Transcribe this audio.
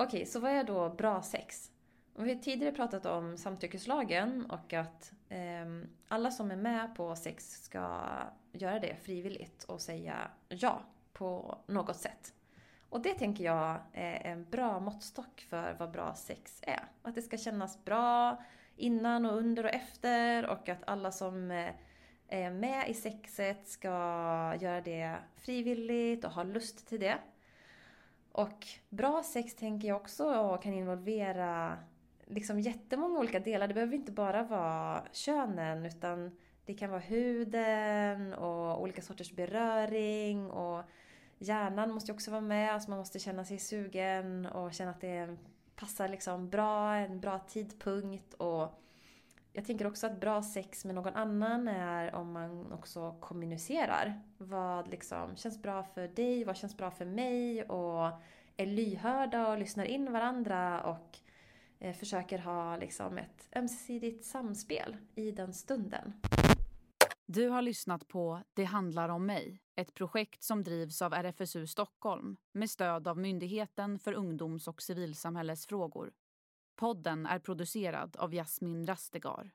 Okej, så vad är då bra sex? Vi har tidigare pratat om samtyckeslagen och att eh, alla som är med på sex ska göra det frivilligt och säga ja på något sätt. Och det tänker jag är en bra måttstock för vad bra sex är. Att det ska kännas bra innan och under och efter och att alla som eh, är med i sexet ska göra det frivilligt och ha lust till det. Och bra sex tänker jag också kan involvera liksom jättemånga olika delar. Det behöver inte bara vara könen utan det kan vara huden och olika sorters beröring och hjärnan måste ju också vara med. Alltså man måste känna sig sugen och känna att det passar liksom bra, en bra tidpunkt och jag tänker också att bra sex med någon annan är om man också kommunicerar. Vad liksom känns bra för dig, vad känns bra för mig och är lyhörda och lyssnar in varandra och eh, försöker ha liksom ett ömsesidigt samspel i den stunden. Du har lyssnat på Det handlar om mig, ett projekt som drivs av RFSU Stockholm med stöd av Myndigheten för ungdoms och civilsamhällesfrågor. Podden är producerad av Jasmin Rastegar.